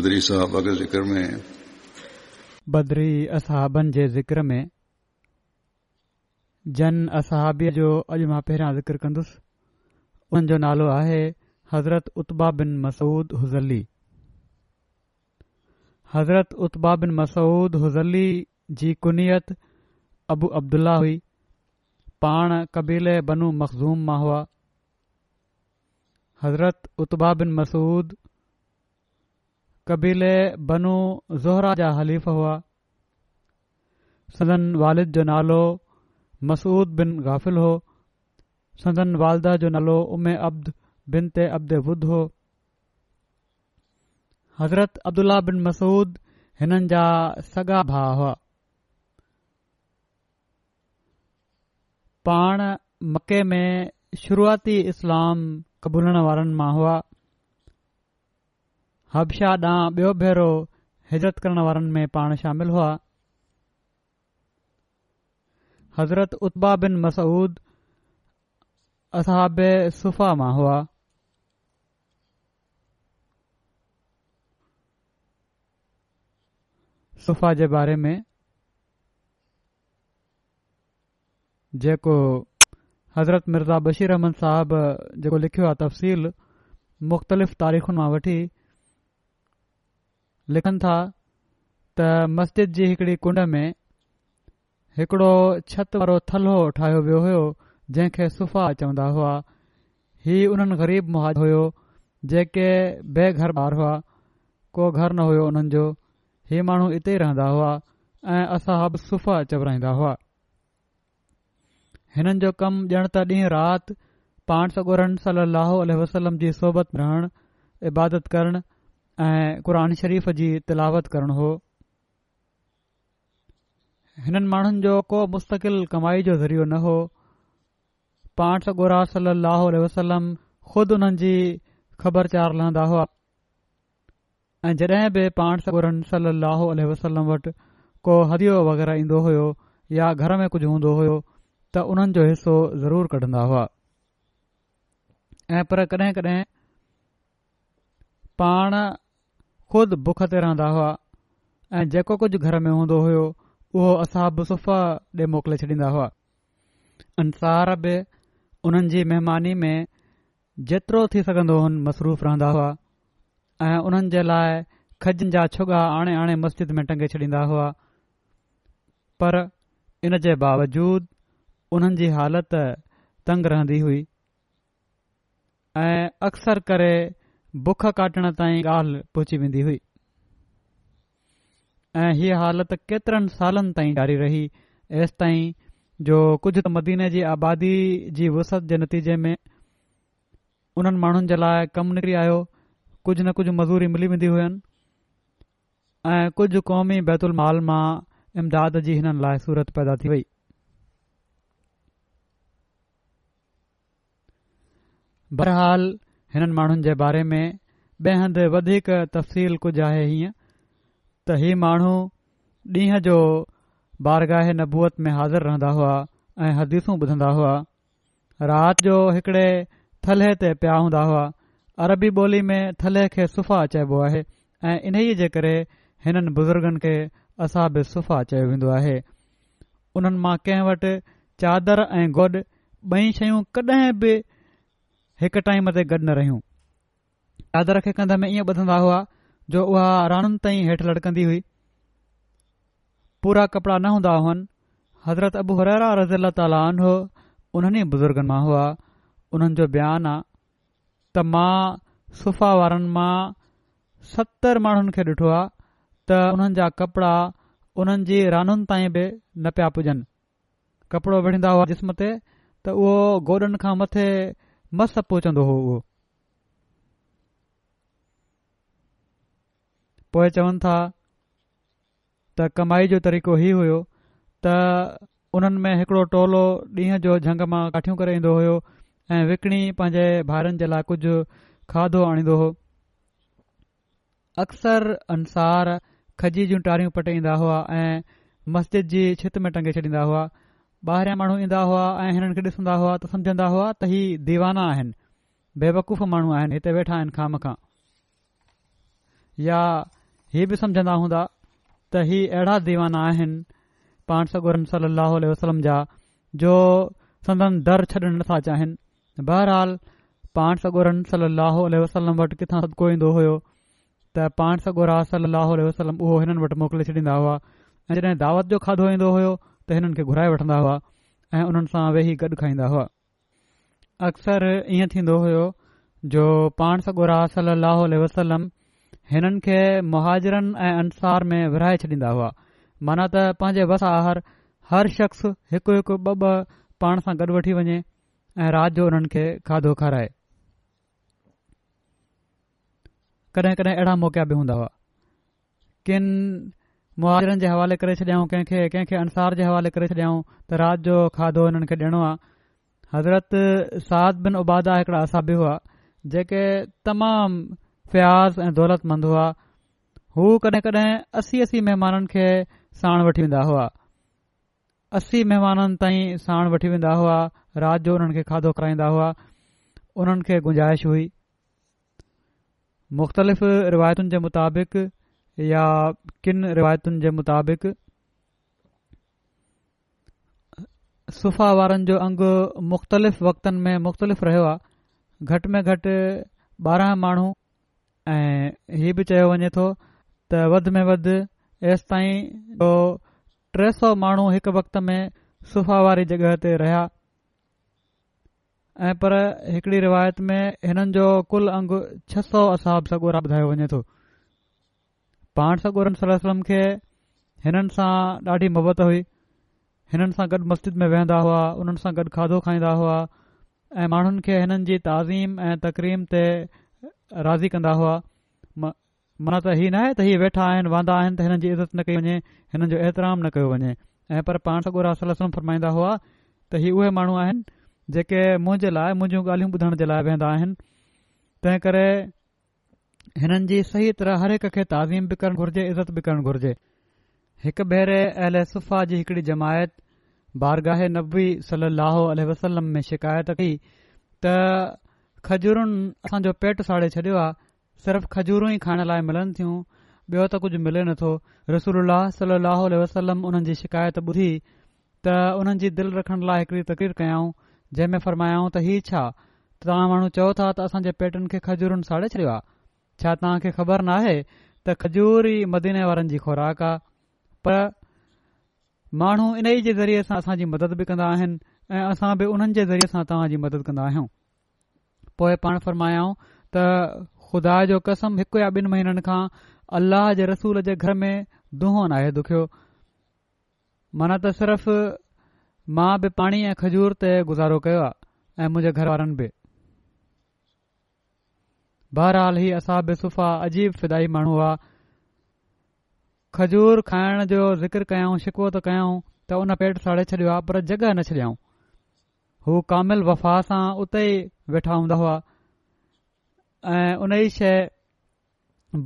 بدری صاحب کے ذکر میں بدری اصحابن کے ذکر میں جن اصحابی جو اج میں پہرا ذکر کندس ان جو نالو ہے حضرت اتبا بن مسعود حزلی حضرت اتبا بن مسعود حزلی جی کنیت ابو عبداللہ ہوئی پان قبیل بنو مخزوم ما ہوا حضرت اتبا بن مسعود कबीले बनू ज़ोहरा जा हलीफ़ हुआ सदन वालिद जो नालो मसूद बिन गाफ़िल हो सदन वालदा जो नालो उमे अब्द बिन ते अब्द वुद हो हज़रत अब्दुल्लाह बिन मसूद हिननि जा सॻा भाउ हुआ पाण मके में शुरूआती इस्लाम क़बूल वारनि मां हुआ हबशाह ॾांहुं ॿियो भेरो हिजरत करण वारनि में पाण शामिल हुआ हज़रत उत्बा बिन मसूद असाबा मां हुआ जेको हज़रत मिर्ज़ा बशीर रहमन साहब जेको लिखियो आहे तफ़सील मुख़्तलिफ़ तारीख़ुनि मां वठी लिखनि था त मस्जिद जी हिकड़ी कुंड में हिकिड़ो छत वारो थलहो ठाहियो वियो हुयो जंहिंखे सुफ़ा चवंदा हुआ हीउ उन्हनि ग़रीब मुहाज हुयो जेके बेघर ॿार हुआ को घर न हुयो हुननि जो इहे माण्हू हिते ई रहंदा हुआ ऐं असां सुफ़ा चव हुआ हिननि जो कमु ॼण त ॾींहुं राति पाण सगोरहट सलाह वसलम जी सोबत रहण इबादत करणु ऐं शरीफ़ जी तिलावत करणो हो हिननि माण्हुनि जो को मुस्तकिल कमाई जो ज़रियो न हो पाण सगुरा सलाह वसलम ख़ुदि हुननि जी ख़बरचार लहंदा हुआ ऐं जॾहिं बि पांस गुर सल अहो अलसलम वटि को हदियो वग़ैरह ईंदो हो या घर में कुझु हूंदो हुयो त उन्हनि जो हिसो ज़रूरु कढंदा हुआ ऐं पर कॾहिं कॾहिं पाण खुद बुख ते रहंदा हुआ ऐं जेको कुझु घर में हूंदो हुयो उहो असां सुफ़ा ॾे मोकिले छॾींदा हुआ अंसार बि उन्हनि जी महिमानी में जेतिरो थी सघंदो हुन मसरूफ़ रहंदा हुआ ऐं उन्हनि जे लाइ खजनि जा छुगा आणे आणे मस्जिद में टंगे छॾींदा हुआ पर इन जे बावजूद उन्हनि जी हालति तंग रहंदी हुई ऐं अक्सर करे बुख काटण ताईं ॻाल्हि पहुची वेंदी हुई ऐं हीअ हालति केतिरनि सालनि ताईं जारी रही एसि ताईं जो कुझु त मदीने जी आबादी जी वसत जे नतीजे में उन्हनि माण्हुनि जे लाइ कमु निकिरी आयो कुझु न कुझु मज़ूरी मिली वेंदी हुयनि ऐं कुझु क़ौमी बैतुल माल मां इमदाद जी हिननि लाइ सूरत पैदा थी वई बहरहाल हिननि माण्हुनि जे बारे में ॿिए हंधि वधीक तफ़सील कुझु आहे हीअं त हीअ माण्हू ॾींहं जो बारगाह नबूअत में हाज़िर रहंदा हुआ ऐं हदीसूं ॿुधंदा हुआ राति जो हिकिड़े थलह ते पिया हूंदा हुआ अरबी ॿोली में थलह खे सुफ़ा चइबो आहे ऐं इन ई जे करे हिननि बुज़ुर्गनि खे असां बि सुफ़ा चयो वेंदो आहे उन्हनि मां कंहिं वटि चादरु ऐं ॻोॾ ॿई शयूं हिकु टाइम ते गॾु न रहियूं चादर खे कंध में ईअं ॿुधंदा हुआ जो उहा रानुनि ताईं हेठि लटकंदी हुई पूरा कपड़ा न हूंदा हुअनि हज़रत अबू हरारा रज़ी अला तालीन हुओ उन्हनि बुज़ुर्गनि मां हुआ उन्हनि जो बयानु आहे त मां सुफ़ा वारनि मां सतरि माण्हुनि खे ॾिठो आहे त उन्हनि जा कपड़ा उन्हनि जी रानुनि ताईं बि न पिया पुॼनि कपिड़ो विढ़ंदा हुआ जिस्म ते त उहो गोॾनि खां मथे मस पहुचंदो हो उहो पोए चवनि था त कमाई जो तरीक़ो हीउ हुयो त उन्हनि में हिकिड़ो टोलो ॾींहं जो झंग मां काठियूं करे ईंदो हुयो ऐं विकणी पंहिंजे ॿारनि जे लाइ कुझु खाधो आणींदो हो अक्सर अंसार खजी जूं टारियूं पटे ईंदा हुआ ऐं मस्जिद जी छित में टंगे छॾींदा हुआ ॿाहिरां माण्हू ईंदा हुआ ऐं हिननि खे ॾिसंदा हुआ त सम्झंदा हुआ त हीअ दीवाना आहिनि बेवकूफ़ माण्हू आहिनि हिते वेठा आहिनि खाम खां या हीउ बि सम्झंदा हूंदा त ही अहिड़ा दीवाना आहिनि पाण सगोरन वसलम जा जो संदन दर छॾण नथा चाहिनि बहरहाल पाण सगोरम सल वसलम वटि किथां सदको ईंदो हुयो त पाण सॻोरा सलाहु वसलम उहो हिननि वटि मोकिले छॾींदा हुआ ऐं जॾहिं दावत जो खाधो ईंदो हुयो त हिननि खे घुराए वठंदा हुआ ऐं हुननि सां वेही गॾु खाईंदा हुआ अक्सर ईअं थींदो हुयो जो पाण सगोरा गुरा सली हिननि खे मुहाजरनि ऐं अंसार में विरहाए छॾींदा हुआ माना त पंहिंजे आहर हर शख़्स हिकु हिकु ॿ ॿ पाण सां गॾु वठी वञे ऐं राति जो हुननि खे खाधो खाराए कॾहिं कॾहिं अहिड़ा मौकिया बि हूंदा हुआ किन मुआआरनि जे हवाले करे छॾियऊं कंहिंखे कंहिंखे अंसार जे हवाले करे छॾियाऊं त राति जो खाधो हुननि खे ॾियणो आहे हज़रत साद बिन उबादा हिकड़ा असाबी हुआ जेके तमाम फ्याज़ ऐं दौलतमंद हुआ हू कड॒हिं कड॒हिं असी असी महिमाननि खे साण वठी वेंदा हुआ असी महिमाननि ताईं साण वठी वेंदा हुआ राति जो हुननि खे खाधो खाराईंदा हुआ उन्हनि खे गुंजाइश हुई मुख़्तलिफ़ रिवायतुनि जे मुताबिक़ या किन रिवायतुनि जे मुताबिक़ सुफा वारनि जो अंग मुख़्तलिफ़ वक़्तनि में मुख़्तलिफ़ु रहियो आहे घटि में घटि ॿारहं माण्हू ऐं हीउ बि चयो वञे थो त वधि में वधि एसि ताईं टे सौ माण्हू हिकु वक़्त में सफ़ा वारी जॻहि ते रहिया ऐं पर हिकिड़ी रिवायत में हिननि जो कुल अंगु छह सौ असां सगूरा वधायो वञे थो पाण सगोरन सलम खे हिननि सां ॾाढी मोहबत हुई हिननि सां गॾु मस्जिद में वेहंदा हुआ हुननि सां गॾु खाधो खाईंदा हुआ ऐं माण्हुनि खे हिननि जी ताज़ीम ऐं तकरीम ते राज़ी कंदा हुआ म मना त इहा नाहे त वेठा आहिनि वांदा आहिनि त हिननि जी इज़त न कई वञे हिननि जो एतिराम न कयो वञे ऐं पर पाण सॻो सलम फरमाईंदा हुआ त हीअ उहे माण्हू आहिनि जेके मुंहिंजे लाइ मुंहिंजूं ॻाल्हियूं ॿुधण जे लाइ वेहंदा आहिनि हिननि जी सही तरह हर हरहिक खे ताज़ीम बि करण घुर्जे इज़त बि करण घुर्जे हिकु भेरे एलह सुफ़ा जी हिकड़ी जमायत बारगाह नबी सल लो वसलम में शिकायत कई त खजूरनि असांजो पेट साड़े छडि॒यो आहे सिर्फ़ खजूर ई खाइण लाइ मिलनि थियूं ॿियो त कुझ मिले नथो रसूल सल लह वसलम उन्हनि जी शिकायत ॿुधी त हुननि जी दिल रखण लाइ हिकड़ी तकीर कयाऊं जंहिं में फरमायाऊं त ही छा तव्हां माण्हू चओ था त असां जे पेटनि खे खजूरनि साड़े छॾियो आहे छा तव्हां खे ख़बर नाहे त खजूर ई मदीने वारनि जी खुराक आहे पर माण्हू इन ई जे ज़रिए सां असांजी मदद बि कंदा आहिनि ऐं असां बि उन्हनि जे ज़रिये सां तव्हां मदद कंदा आहियूं पोए पाण फरमायाऊं त ख़ुदा जो कसम हिकु या ॿिनि महीननि खां अल्लाह जे रसूल जे घर में दुहो नाहे दुख्यो माना त सिर्फ़ मां बि पाणी ऐं खजूर ते गुज़ारो कयो आहे ऐं मुंहिंजे बहरहाल ही असाब सुफ़ा अजीब फिदाई माण्हू हुआ खजूर खाइण जो ज़िक्र कयाऊं शिकवो त कयाऊं त उन पेट साड़े छॾियो आहे पर जॻह न छॾियाऊं हू कामिल वफ़ा सां उते ई वेठा हूंदा हुआ ऐं उन ई शइ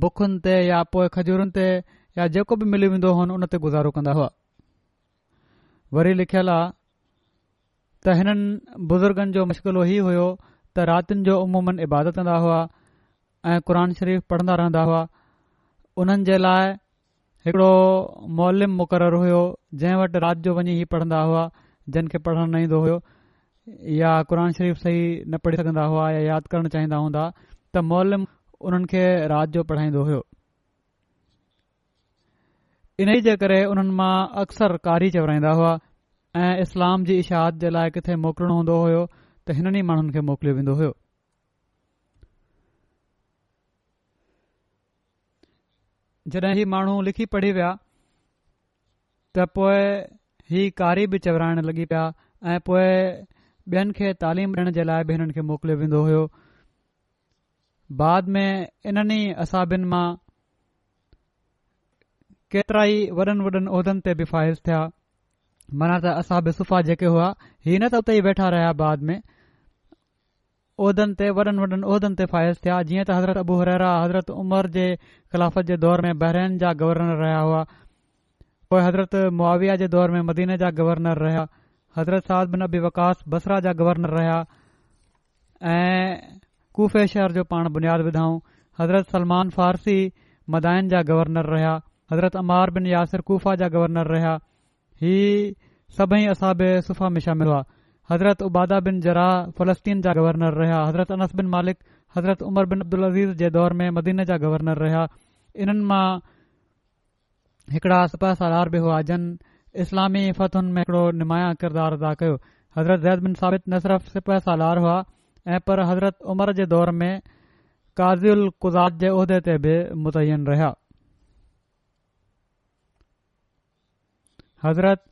बुखुनि ते या पोइ खजूरनि ते या जेको बि मिली वेंदो हुन उन ते गुज़ारो कंदा हुआ वरी लिखियलु आहे त हिननि बुज़ुर्गनि जो मुश्किलो ई हुयो त रातिनि जो उमूमन इबादत कंदा हुआ ऐं क़रान शरीफ़ पढ़ंदा रहंदा हुआ उन्हनि जे लाइ हिकड़ो मोलम मुक़ररु हुयो जंहिं वटि राति जो वञी ई पढ़ंदा हुआ जिन खे पढ़ण न ईंदो हुयो या क़रान शरीफ़ सही न पढ़ी सघंदा हुआ या यादि करणु चाहींदा हूंदा त मौलिम उन्हनि खे राति जो पढ़ाईंदो हुयो इन ई जे करे उन्हनि मां अक्सर कारी चवराईंदा हुआ ऐं इस्लाम जी इशाहत जे लाइ किथे मोकिलणो हूंदो हुयो त हिननि माण्हुनि खे मोकिलियो हो जॾहिं ही माण्हू लिखी पढ़ी विया त पोइ ही कारी बि चवराइण लॻी पिया ऐं पोएं ॿियनि खे तालीम ॾियण जे लाइ बि हिननि खे मोकिलियो वेंदो हुयो बाद में इन्हनि असाबिनि मां केतिरा ई वॾनि वॾनि उहिदनि ते बि फ़ाइज़ थिया माना त असाब सुफ़ा जेके हुआ इहे न त उते ई वेठा रहिया बाद में उहिदनि ते वॾनि वॾनि उहिदनि ते फ़ाइज़ थिया जीअं त हज़रत अबू रहरा हज़रत उमर जे ख़िलाफ़त जे दौर में बहिरन जा गवर्नर रहिया हुआ पोइ हज़रत मुआविया जे दौर में मदीने जा गवर्नर रहिया हज़रत Saad bin Abi Waqqas Basra जा गवर्नर रहिया ऐं कुफे शहर जो पाण बुनियादु विधाऊं हज़रत सलमान फ़ारसी मदाइन जा गवर्नर रहिया हज़रत अमार बिन यासिर कुफा जा गवर्नर रहिया हीउ सभई असां सुफ़ा में शामिलु आहे हज़रत उबादा बिन जरा फ़लस्तीन जा गवर्नर रहिया हज़रत अनस बिन मालिक हज़रत उमर बिन अब्दुल अज़ीज़ जे दौर में मदीन जा गवर्नर रहिया इन्हनि मां हिकिड़ा सिपा सालार बि हुआ जिन इस्लामी फ़तहुनि में हिकिड़ो निमाया किरदारु अदा कयो हज़रत ज़ैद बिन साबित न सिर्फ़ सिपह सालार हुआ ऐं पर हज़रत उमर जे दौर में काज़ियुल कुज़ात जे उहिदे ते बि मुतयन रहिया हज़रत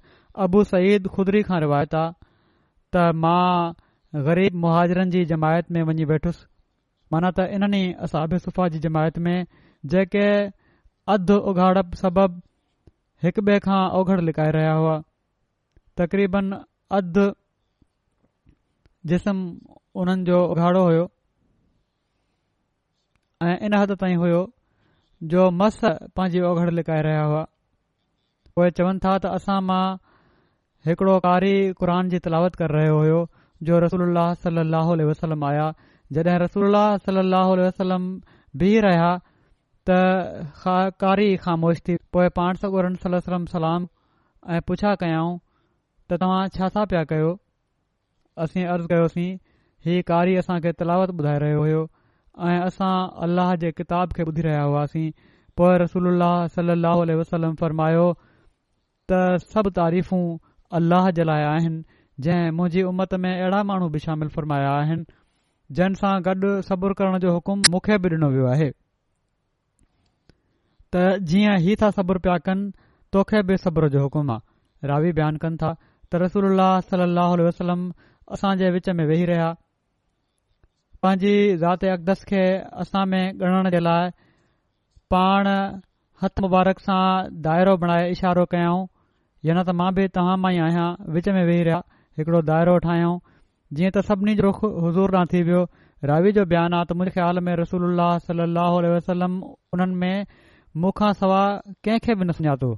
अबू सईद ख़ुदरी खां रिवायत आहे त मां ग़रीब मुहाजरनि जी जमायत में वञी वेठुसि माना त इन्हनि असां आबि सुफ़ा जी जमायत में जेके अधु उघाड़ सबबि हिकु ॿिए खां ओघड़ लिकाए रहिया हुआ तक़रीबन अधु जिस्म उन्हनि जो उघाड़ो हुयो ऐं इन हदि ताईं हुयो जो मसु पंहिंजी ओघड़ लिकाए रहिया हुआ उहे चवनि था त असां मां हिकड़ो कारी क़रन जी तलावत कर रहियो हुयो जो रसूल सल अह वल आया जॾहिं रसूल सलाहु बीह रहिया त ख़ारी ख़ामोश थी पोइ पाण सलम सलाम ऐं पुछा कयाऊं त तव्हां छा छा पिया कयो असीं अर्ज़ कयोसीं हीउ कारी असां खे तलावत ॿुधाए रहियो हुयो ऐं असां अलाह जे किताब खे ॿुधी रहिया हुआसीं पोइ रसूल सल अहलम फरमायो त सभु तारीफ़ूं अलाह जे लाइ आहिनि जंहिंजी امت میں उ مانو بھی شامل فرمایا उ उ उमत में अहिड़ा माण्हू बि حکم फ़ फ़ फ़ फ़ फ़माया आहिनि जंहिंसा गॾु सबुर करण जो हुकुम मूंखे बि ॾिनो वियो आहे त जीअं ई था सबुरु पिया कनि तोखे बि सबुर जो हुकुम आहे रावी बयानु कनि था त रसूल अल्ला वसलम असांजे विच में वेही रहिया पंहिंजी ज़ात अक़दसि खे असां में ॻणण जे लाइ पाण हथ मुबारक सां बणाए इशारो या न त मां बि तव्हां मां ई आहियां विच में वेही रहिया हिकिड़ो दाइरो ठाहियऊं जीअं त सभिनी जो रुख हज़ूर न थी वियो रावी जो बयानु आहे त मुंहिंजे ख़्याल में रसूल सलाह सलम उन्हनि में मूंखां सवाइ कंहिंखे बि न सुञातो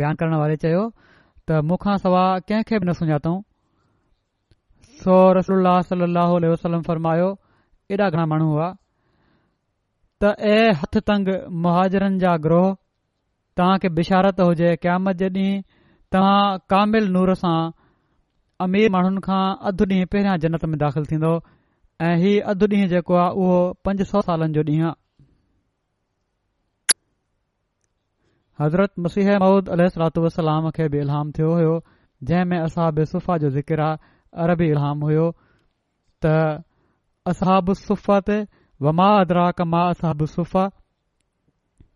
बयानु करण वारे चयो त मूंखा सवाइ कंहिंखे बि न सुञातो सो रसल सल्हम फरमायो एॾा घणा माण्हू हुआ त ऐ हथु तंग मुहाजरनि जा ग्रोह तव्हांखे बिशारत हुजे कयामत जे ॾींहुं तव्हां कामिल नूर सां अमीर माण्हुनि खां अधु ॾींहुं पहिरियां जन्नत में दाख़िल थींदो ऐं ही अधु ॾींहुं जेको आहे उहो पंज सौ साल जो ॾींहुं आहे हज़रत मसिह महमूद वसलाम खे बि इलाम थियो हो जंहिं में असहब सुफ़ा जो ज़िकिर आहे अरबी इलाम हुओ त वमा अदरा कमा असहबु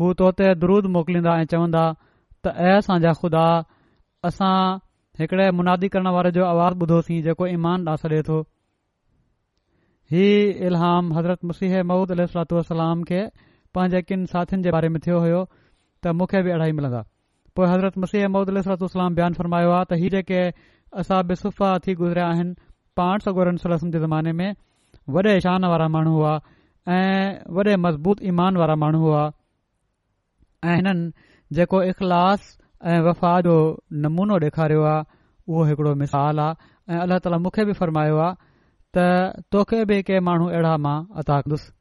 हू तो ते दरुद मोकिलींदा ऐं चवंदा त ऐं असांजा ख़ुदा असां हिकिड़े मुनादी करण वारे जो आवाज़ु ॿुधोसीं जेको ईमान ॾांहुं छॾे थो हीउ इलाम हज़रत मुसीह महूद अल खे पंहिंजे किन साथियुनि जे बारे में थियो हुयो त मूंखे बि अढ़ाई मिलंदा पोइ हज़रत मसीह महूद अल बयानु फरमायो आहे त ही जेके असां बि थी गुज़रिया आहिनि पाण सगोरनि सल जे ज़माने में वॾेशान वारा माण्हू हुआ ऐं वॾे मज़बूत ईमान वारा माण्हू हुआ ऐं हिननि जेको इख़लास ऐं वफ़ा जो नमूनो डे॒खारियो आहे उहो हिकड़ो मिसाल आहे ऐं अलाह ताला मुखे बि फरमायो आहे त तोखे बि के माण्हू अहिड़ा मां अता अताकदुसि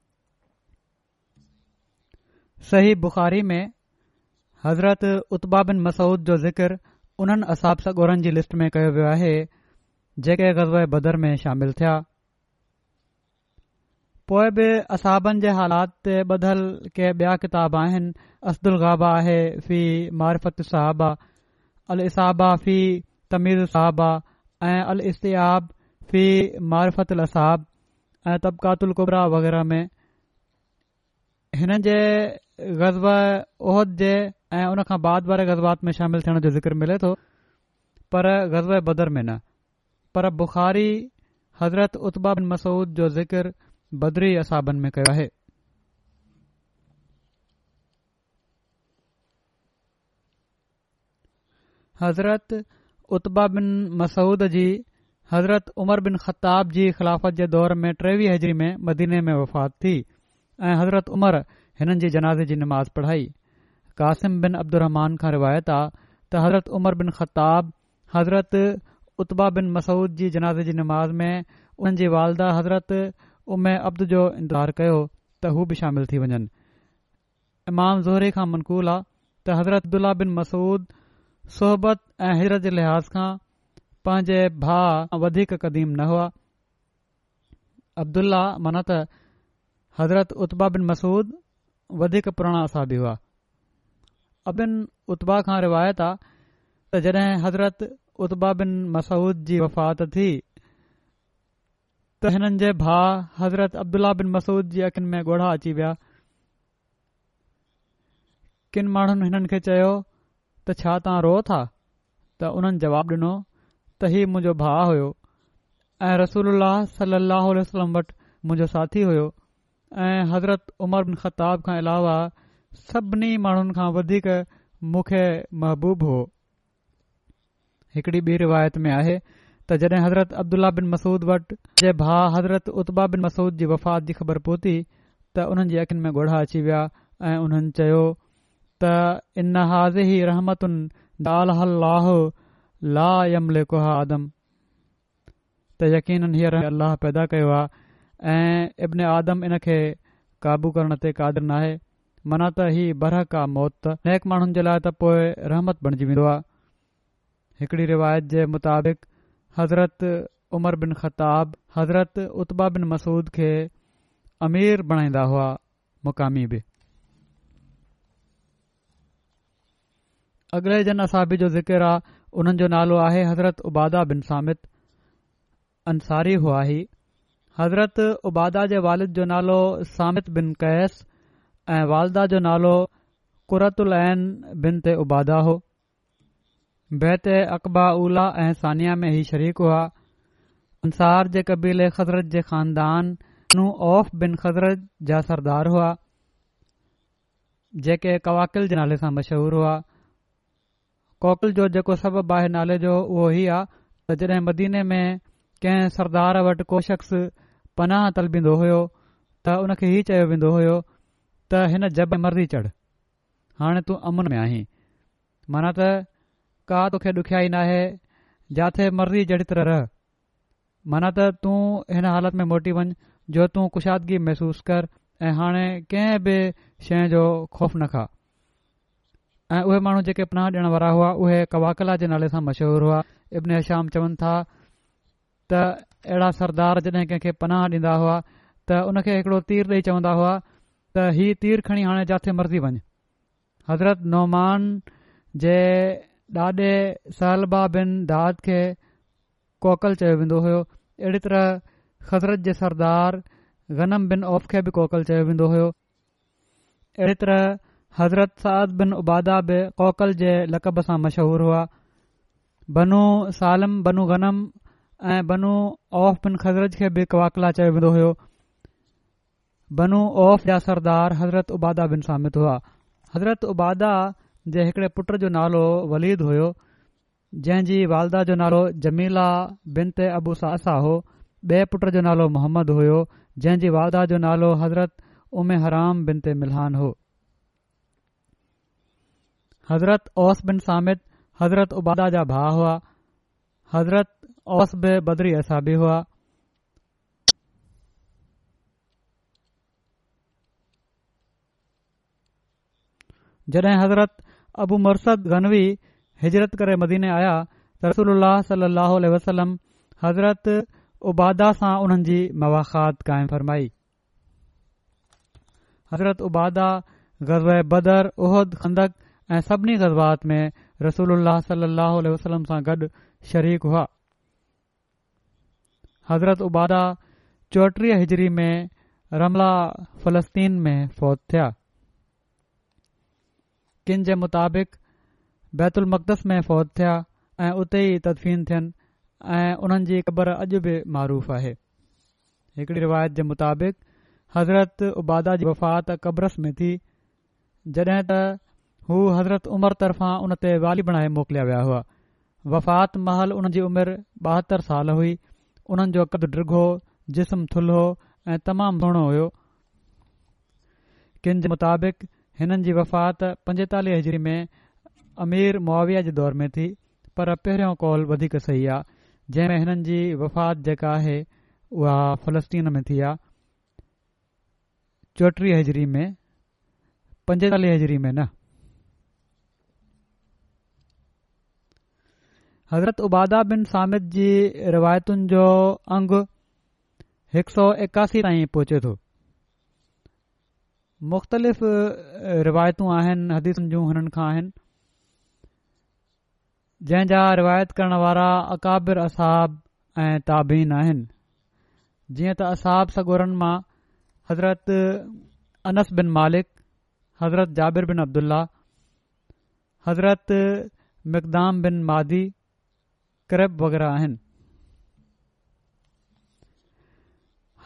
सही बुख़ारी में हज़रत उतबा बिन मसूद जो ज़िक्र उन्हनि असाबसौरनि जी लिस्ट में कयो वियो आहे जेके ग़ज़ब बदर में शामिल थिया पोइ बि असाबनि जे हालात ते ॿधल के ॿिया किताब आहिनि असदुल गाबा आहे फी मारिफ़तु साहबा अल इसाबा फी तमीज़ल साहबा ऐं अल इस्तियाब फी मारिफ़तु असाब ऐं तबकातुल कुबरा वग़ैरह में हिन जे ग़ज़ब जे ऐं उन खां बाद वारे गज़बात में शामिल थियण जो ज़िक्र मिले थो पर ग़ज़ब बदर में न पर बुख़ारी हज़रत उत्बा बिन मसूद जो ज़िक्र بدری اصابن میں کیا ہے حضرت اتبا بن مسعود جی حضرت عمر بن خطاب جی خلافت کے دور میں ٹروی ہجری میں مدینے میں وفات تھی حضرت عمر ان جی جنازے جی نماز پڑھائی قاسم بن عبد الرحمن کا روایت آ تو حضرت عمر بن خطاب حضرت اتبا بن مسعود جی جنازے جی نماز میں ان جی والدہ حضرت उमे अब्दु जो इंतार कयो त हू बि शामिल थी वञनि इमाम ज़ोहरी खां मनकूल आहे त हज़रत अब्दुला बिन मसूद सोहबत ऐं हीर जे लिहाज़ खां पंहिंजे भाउ वधीक क़दीम न हुआ अब्दुल्ल्ला माना त हज़रत उतबा बिन मसूद वधीक पुराणा असाबी हुआ अबिन उता खां रिवायत आहे त जॾहिं हज़रत उता बिन मसूद जी वफ़ात थी त हिननि जे भाउ हज़रत अब्दुला बिन मसूद जी अखियुनि में गोड़ा अची विया किन माण्हुनि हिननि खे चयो त छा तव्हां रो था त उन्हनि जवाब ॾिनो त ही मुंहिंजो भाउ हुयो ऐं रसूल सलाह वटि मुंहिंजो साथी हुयो ऐं हज़रत उमर बिन ख़ताब खां अलावा सभिनी माण्हुनि खां वधीक मूंखे महबूबु हो हिकड़ी ॿी रिवायत में आहे त जॾहिं हज़रत अब्दुल्ला बिन मसूद वटि जे भाउ हज़रत उत्बा बिन मसूद जी वफ़ात जी ख़बर पहुती त उन्हनि जी अखियुनि में गोड़ा अची विया ऐं उन्हनि चयो त इन हाज़ ही रहमतुनि त यकीन हीअ अल अलाह पैदा कयो आहे ऐं इब्न आदम इन खे काबू करण ते कादर न आहे मना त ही बरहक आहे मौत नेक माण्हुनि जे लाइ त पोइ रहमत बणिजी वेंदो आहे हिकड़ी रिवायत जे मुताबिक़ हज़रत उमर बिन खताब हज़रत उत्बा बिन मसूद खे अमीर बणाईंदा हुआ मुक़ामी बि अॻिले जन असाबी जो ज़िकिर आहे उन्हनि जो नालो आहे हज़रत उबादा बिन सामित अंसारी हुआ ही हज़रत उबादा जे वालिद जो नालो सामित बिन कैस ऐं वालदा जो नालो कुरतुल बिन ते उबादा हो बैत अकबा उला ऐं सानिया में ही शरीक हुआ अंसार जे कबीले ख़ज़रत जे ख़ानदान नू औफ बिन ख़ज़रत जा सरदार हुआ जेके कवाकिल जे नाले सां मशहूरु हुआ कोकिल जो जेको सबबाहि नाले जो उहो ई आहे त जॾहिं मदीने में कंहिं सरदार वटि शख़्स पनाह तलबींदो हुयो त उनखे ई चयो वेंदो हुयो त हिन जब मरी चढ़ हाणे तू अमन में आहीं माना त का तोखे ॾुखियाई नाहे जिथे मर्ज़ी जहिड़ी तरह रह माना त तूं हिन हालत में मोटी वञु जो तूं कुशादगी महसूस कर ऐं हाणे कंहिं बि शइ जो ख़ौफ़ न खा ऐं उहे माण्हू जेके पनाह ॾियण वारा हुआ उहे कवाकला जे नाले सां मशहूरु हुआ इब्न श्याम चवनि था त अहिड़ा सरदार जॾहिं कंहिंखे पनाह ॾींदा हुआ त उन हिकिड़ो तीर ॾेई चवंदा हुआ त हीअ तीर खणी हाणे जिथे मर्ज़ी वञु हज़रत नौमान जे ॾाॾे سالبا बिन दाद खे कोकल चयो वेंदो हुयो अहिड़ी तरह ख़ज़रत जे सरदार गनम बिन औफ़ खे बि कोकल चयो वेंदो हुयो حضرت तरह हज़रत साद बिन उबादा बि कोकल जे लक़ब सां मशहूरु हुआ बनू सालम बनू गनम ऐं बनू औफ़ बिन खज़रत खे बि कोकिला चयो वेंदो हुयो बनू औफ़ जा सरदार हज़रत उबादा बिन सामित हुआ हज़रत उबादा जे हिकिड़े पुट जो नालो वलीद हुयो जंहिंजी वालदा जो नालो जमीला बिन ते अबू सा हो ॿिए पुट जो नालो मोहम्मद हुयो जंहिंजी वालदा जो नालो हज़रत उमे हराम मिलहान हो हज़रत ओस बिन सामित हज़रत उबादा जा भाउ हुआ हज़रत ओस बि बदरी असा बि हुआ जॾहिंत अबू मरसद गनवी हिजरत करे मदीने आया त रसूल वसलम हज़रत उबादा सां उन्हनि जी मवाख़ात क़ाइमु फरमाई हज़रत उबादा ग़ज़ बदर उहद खंदक ऐं सभिनी ग़ज़बात में रसूल वसलम सां गॾु शरीक हुआ हज़रत उबादा चौटीह हिजरी में रमला फ़लस्तीन में फौत थिया किन जे मुताबिक़ बैत उलमकदस में फ़ौज थिया ऐं उते ई तदफीन थियनि ऐं उन्हनि जी क़बर अॼु बि मारुफ़ आहे हिकड़ी रिवायत जे मुताबिक़ हज़रत उबादा जी वफ़ात क़ब्रस में थी जॾहिं त हू हज़रत उमर तरफ़ां उन ते वाली बणाए मोकिलिया विया हुआ वफ़ात महल उन जी उमिरि ॿाहतरि साल हुई उन्हनि जो क़द ड्रिघो हो जिस्म थुल्हो ऐं तमामु घणो हुयो किन जे मुताबिक़ हिननि जी वफ़ात पंजेतालीह हज़री में अमीर मुआविया जे दौर में थी पर पहिरियों कौल वधीक सही आहे जंहिंमें हिननि जी वफ़ात जेका आहे उहा फ़लस्तीन में थी आहे चौटीह हज़री में हज़री में न हज़रत उबादा बिन सामित जी रिवायतुनि जो अंगु हिकु सौ एकासी ताईं पहुचे थो मुख़्तलिफ़ रिवायतूं आहिनि हदीतूं हुननि खां आहिनि जहिंजा रिवायत करण वारा अकाबिर असाब ऐं ताबन आहिनि जीअं त असहाब सगोरनि मां हज़रत अनस बिन मालिक हज़रत जाबिर बिन अब्दुल्ल्ल्ल्ल्ला हज़रत मक़दाम बिन मादी क्रैब वग़ैरह आहिनि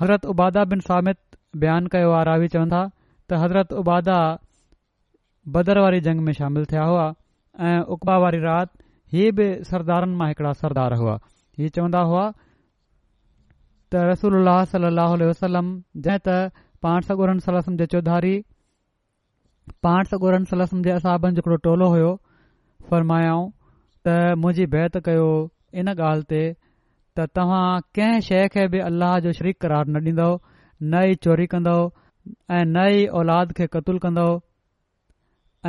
हज़रत उबादा बिन सामित बयानु कय वारा बि चवंदा त हज़रत उबादा बदर वारी जंग में शामिल थिया हुआ ऐं उकबा वारी राति ही बि सरदारनि मां हिकड़ा सरदार हुआ इहे चवंदा हुआ त रसूल अल जंहिं त पाण सगो जे चौधारी पानसोर जे असाबनि जो हिकड़ो टोलो हुयो फरमायाऊं त मुंहिंजी बैत कयो इन ॻाल्हि ते त तव्हां कंहिं शइ खे बि अलाह जो शरीक करार न ॾींदो न ई चोरी कंदो ऐं न ई औलाद खे कतूल कंदो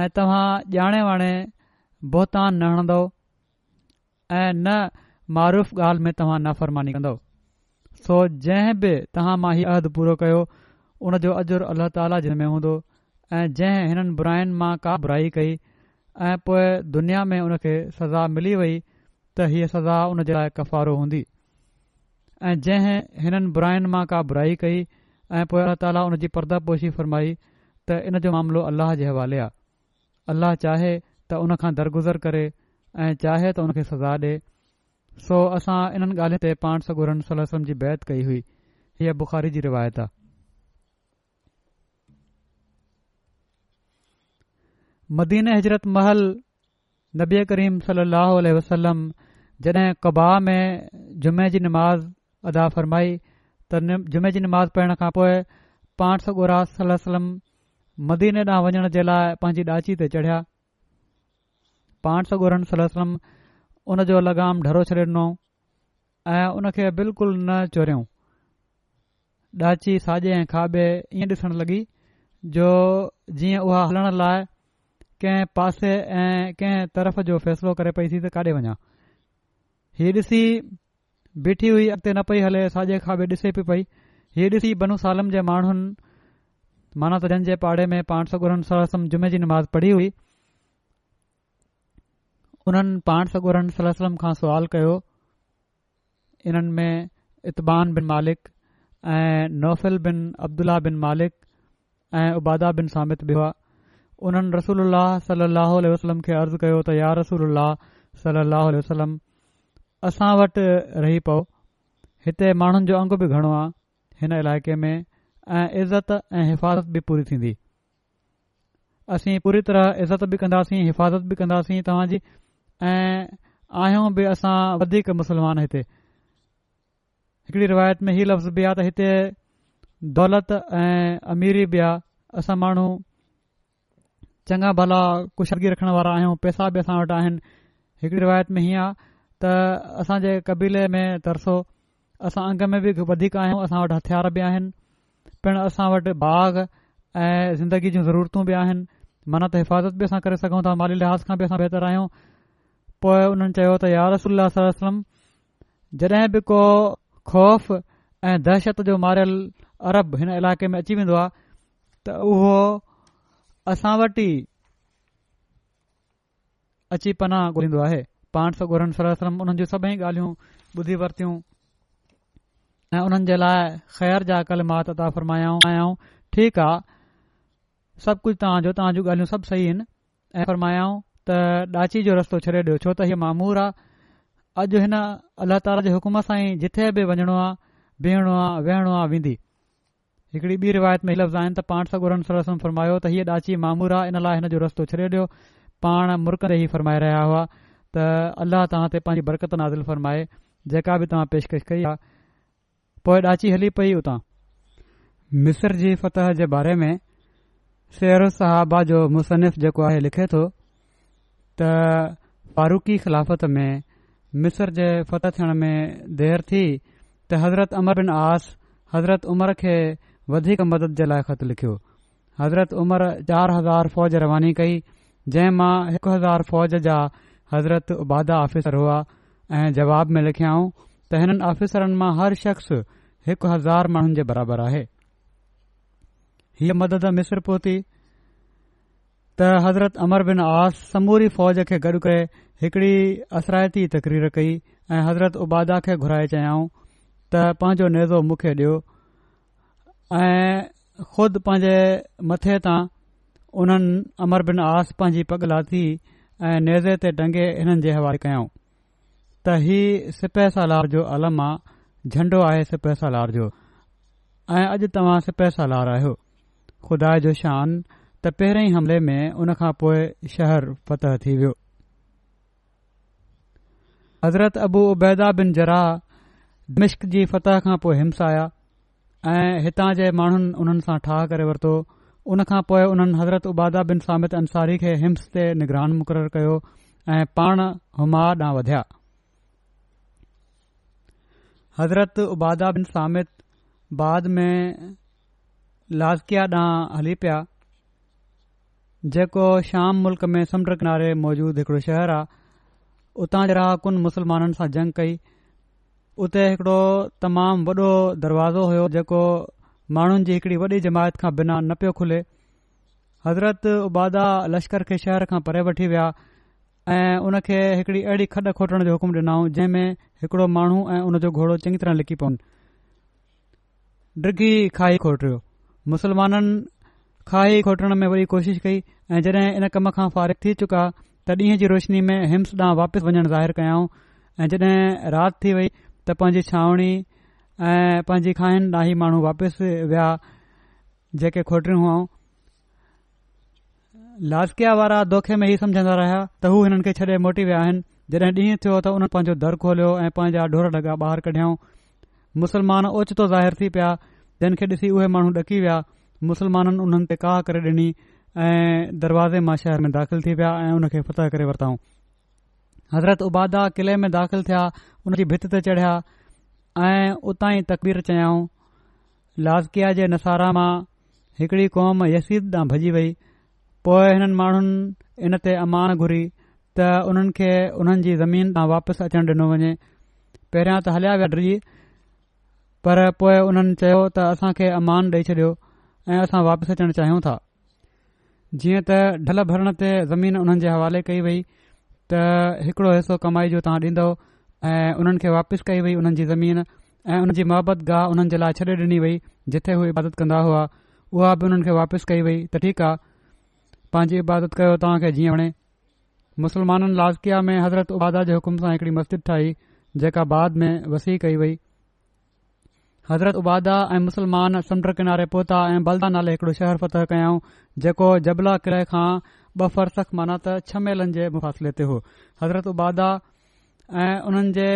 ऐं तव्हां ॼाणे वाणे बोहतान न हणंदव ऐं न मारूफ़ ॻाल्हि में तव्हां नाफ़रमानी कंदो सो जंहिं बि तव्हां मां हीअ अहद पूरो कयो जो अजुर अला ताला जिन में हूंदो ऐं जंहिं हिननि बुराइनि मां का बुराई कई ऐं पोइ दुनिया में उन खे सज़ा मिली वई त हीअ सज़ा हुनजे लाइ कफ़ारो हूंदी ऐं जंहिं हिननि बुराइनि मां का बुराई कई ऐं पोइ अलाह ताली हुन जी परदा फ़रमाई त इन जो मामिलो अलाह जे हवाले आहे अलाह चाहे त उन खां दरगुज़र करे ऐं चाहे त हुन खे सज़ा ॾिए सो असां इन्हनि ॻाल्हियुनि ते पाण सलम सला बैत कई हुई हीअ बुख़ारी जी रिवायत आहे मदीन हजरत महल नबी करीम सलाहु वसलम जॾहिं कबा में जुमे जी नमाज़ अदा फ़रमाई त जुमे जी निमाज़ पढ़ण खां पोइ पाण सॻोड़ सलम मदीने ॾांहुं वञण जे लाइ पंहिंजी ॾाची ते चढ़िया पाण सॻ ॻोड़हनि सलम उन जो लॻाम ढरो छॾे ॾिनो ऐं उनखे बिल्कुलु न चोरियों ॾाची साॼे ऐं खाॿे ईअं ॾिसणु लॻी जो जीअं उहा हलण लाइ कंहिं पासे ऐं कंहिं तरफ़ जो फैसलो करे पई थी त काॾे वञा ही ॾिसी बीठी हुई अॻिते न पई हले साॼे खां बि ॾिसे पई पई ही ॾिसी बनू सालम जे माण्हुनि माना त जंहिंजे पाड़े में पाण सगोर जुमे जी नमाज़ पढ़ी हुई उन्हनि पाण सगोरन सलम खां सुवाल कयो इन्हनि में इतबान बिन मालिक ऐं नौफ़िल बिन अब्दुल्ला बिन मालिक ऐं उबादा बिन सामित बि हुआ उन्हनि रसूल सल अल वसलम खे अर्ज़ कयो त या रसूल सल वसलम असां वटि रही पियो हिते माण्हुनि जो अंग बि घणो आहे हिन इलाइक़े में ऐं इज़त ऐं हिफ़ाज़त बि पूरी थींदी असीं पूरी तरह इज़त बि कंदासीं हिफ़ाज़त बि कंदासीं तव्हांजी ऐं आहियूं बि असां वधीक मुस्लमान हिते रिवायत में हीअ लफ़्ज़ बि आहे त हिते दौलत ऐं अमीरी बि आहे असां माण्हू चङा भला कुशदिगी रखण वारा आहियूं पैसा बि असां वटि आहिनि हिकिड़ी रिवायत में हीअं आहे त असां क़बीले में तरसो असां अंग में बि वधीक आहियूं असां वटि हथियार बि आहिनि पिणु असां वटि बाग़ ऐं ज़िंदगी जूं ज़रूरतूं बि आहिनि मनत हिफ़ाज़त बि असां करे सघूं था माली लिहाज़ खां बि असां बहितरु आहियूं पोइ उन्हनि चयो त यारसल सलम जॾहिं बि को ख़ौफ़ ऐं दहशत जो मारियल अरब हिन इलाइक़े में अची वेंदो आहे त उहो असां ई अची पनाह ॻोल्हींदो आहे पाण सगोरन सरोसलम उन्हनि जूं सभई ॻाल्हियूं ॿुधी वरतियूं ऐं हुननि जे लाइ ख़ैर जा कल मां तथा फ़रमायाऊं ठीकु आहे सभु कुझु तव्हांजो तव्हां जूं ॻाल्हियूं सभु सही आहिनि ऐं फरमायाऊं त ॾाची जो रस्तो छॾे ॾियो छो त हीउ मामूर आहे अॼु हिन अल्ला ताल जे हुकुम सां ई जिथे बि वञणो आहे बीहणो आहे वेहणो आहे वेंदी हिकड़ी ॿी रिवायत में लफ़्ज़ आहिनि त पाण सौ ॻोरन फ़रमायो त हीअ ॾाची मामूर आहे इन लाइ हिन जो रस्तो छॾे ॾियो पाण मुल्क हुआ त अल्लाह तव्हां ते पंहिंजी बरक़त नाज़िल फ़रमाए जेका बि तव्हां पेशकश कई आहे पोइ ॾाची हली पई उतां मिस्र जी फतह जे बारे में शेरु साहबा जो मुसनिफ़ जेको आहे लिखे थो त फारूकी ख़िलाफ़त में मिस्र जे फतह थियण में देर थी त हज़रत अमर बिन आस हज़रत उमर खे वधीक मदद जे लाइ ख़त लिखियो हज़रत उमर चार हज़ार फ़ौज रवानी कई जंहिं मां हिकु हज़ार फ़ौज जा हज़रत उबादा आफ़िसर हुआ ऐं जवाब में लिखियाऊं त हिननि ऑफिसरनि मां हर शख़्स हिकु हज़ार माण्हुनि जे बराबरि आहे हीअ मदद मिस्र पहुती त हज़रत अमर बिन आस समूरी फ़ौज खे गॾु करे हिकड़ी असरायती तकरीर कई ऐं हज़रत उबादा खे घुराए चयाऊं त पंहिंजो नेज़ो मूंखे ॾियो ऐं ख़ुदि पंहिंजे मथे तां उन्हनि अमर बिन आस पंहिंजी पग लाथी ऐं नेज़े ते टंगे हिननि जे हवाले कयऊं त हीउ सिपय सालार जो अलम आहे झंडो आहे सिपह सालार जो ऐं अॼु तव्हां सिपहिय सालार आहियो खुदा जो शान त पहिरें हमले में उन खां पोइ शहर फतह थी वियो हज़रत अबू उबैदा बिन जराह मिश्क जी फतह खां पोइ हिमस आया ऐं हितां जे माण्हुनि हुननि सां ठाह करे वरितो उनखां पोइ उन्हनि हज़रत उबादा बिन सामित अंसारी खे हिम्स ते निगरान मुक़ररु कयो ऐं पाण हुमा ॾांहुं वधिया हज़रत उबादा बिन सामित बाद में लाज़किया ॾांहुं हली पिया जेको शाम मुल्क में समुंड किनारे मौजूदु हिकड़ो शहर आहे उतां जा कुन मुस्लमाननि सां जंग कई उते हिकड़ो तमामु वॾो दरवाज़ो हुयो जेको माण्हुनि जी हिकड़ी वॾी जमायत खां बिना न पियो खुले हज़रत उबादा लश्कर खे शहर खां परे वठी विया ऐं उन खे हिकड़ी अहिड़ी खॾ खोटण जो हुकुमु ॾिनाऊं जंहिं में हिकड़ो माण्हू ऐं उनजो घोड़ो चङी तरह लिकी पवन ड्रिघी खाई खोटिरियो मुस्लमाननि खाई खोटण में वरी कोशिश कई ऐं जड॒हिं इन कम खां फारिग थी चुका त ॾींहं जी रोशनी में हिम्स ॾांहुं वापसि वञणु ज़ाहिरु कयाऊं ऐं जड॒हिं राति थी वई त पंहिंजी छांवणी ऐं पंहिंजी खाइन ॾाही माण्हू वापसि विया जेके खोटरियूं हुआ लासकीअ वारा दोखे में ई सम्झंदा रहिया त हू हिननि खे छॾे मोटी विया आहिनि जॾहिं ॾींहं थियो त हुन पंहिंजो दर खोलियो ऐं पंहिंजा ढोर लॻा ॿाहिरि कढियाऊं मुसलमान ओचितो ज़ाहिरु थी पिया जिन खे ॾिसी उहे माण्हू ॾकी विया मुसलमाननि उन्हनि ते काह करे ॾिनी ऐं दरवाज़े मां शहर में दाख़िल थी विया ऐ हुन फतह करे हज़रत उबादा किले में दाख़िल थिया उन जी भित चढ़िया ऐं उतां ई तकबीर चयाऊं लाज़किया जे नसारा मां हिकड़ी क़ौम यसीद ॾांहुं भॼी वई पोएं हिननि माण्हुनि इन ते अमान घुरी त उन्हनि खे उन्हनि जी ज़मीन तां वापसि अचण ॾिनो वञे पहिरियां त हलिया गॾजी पर पोइ उन्हनि चयो त असां खे ॾेई छॾियो ऐं असां वापसि अचणु चाहियूं था जीअं त ढल भरण ते ज़मीन उन्हनि हवाले कई वई त हिकिड़ो हिसो कमाई जो तव्हां ॾींदव ऐं उन्हनि खे वापसि कई वई हुननि जी ज़मीन ऐ उन जी मुहबत गाह उन्हनि जे लाइ छॾे डि॒नी वई जिथे उहे इबादत कंदा हुआ उहा बि उन्हनि खे वापसि कई वई त ठीकु आहे पंहिंजी इबादत कयो तव्हां खे जीअं वणे मुसलमाननि लाज़किया में हज़रत उबादा जे हुकुम सां हिकड़ी मस्जिद ठाही जेका बाद में वसी कई वई हज़रत उबादा ऐं मुसलमान समुंड किनारे पोहता ऐं बलदा नाले हिकड़ो शहर फ़तह कयाऊं जेको जबला किले खां ॿ फरसख माना त छह मेलनि जे मुफ़ासिले ते हो हज़रत उबादा ऐं उन्हनि जे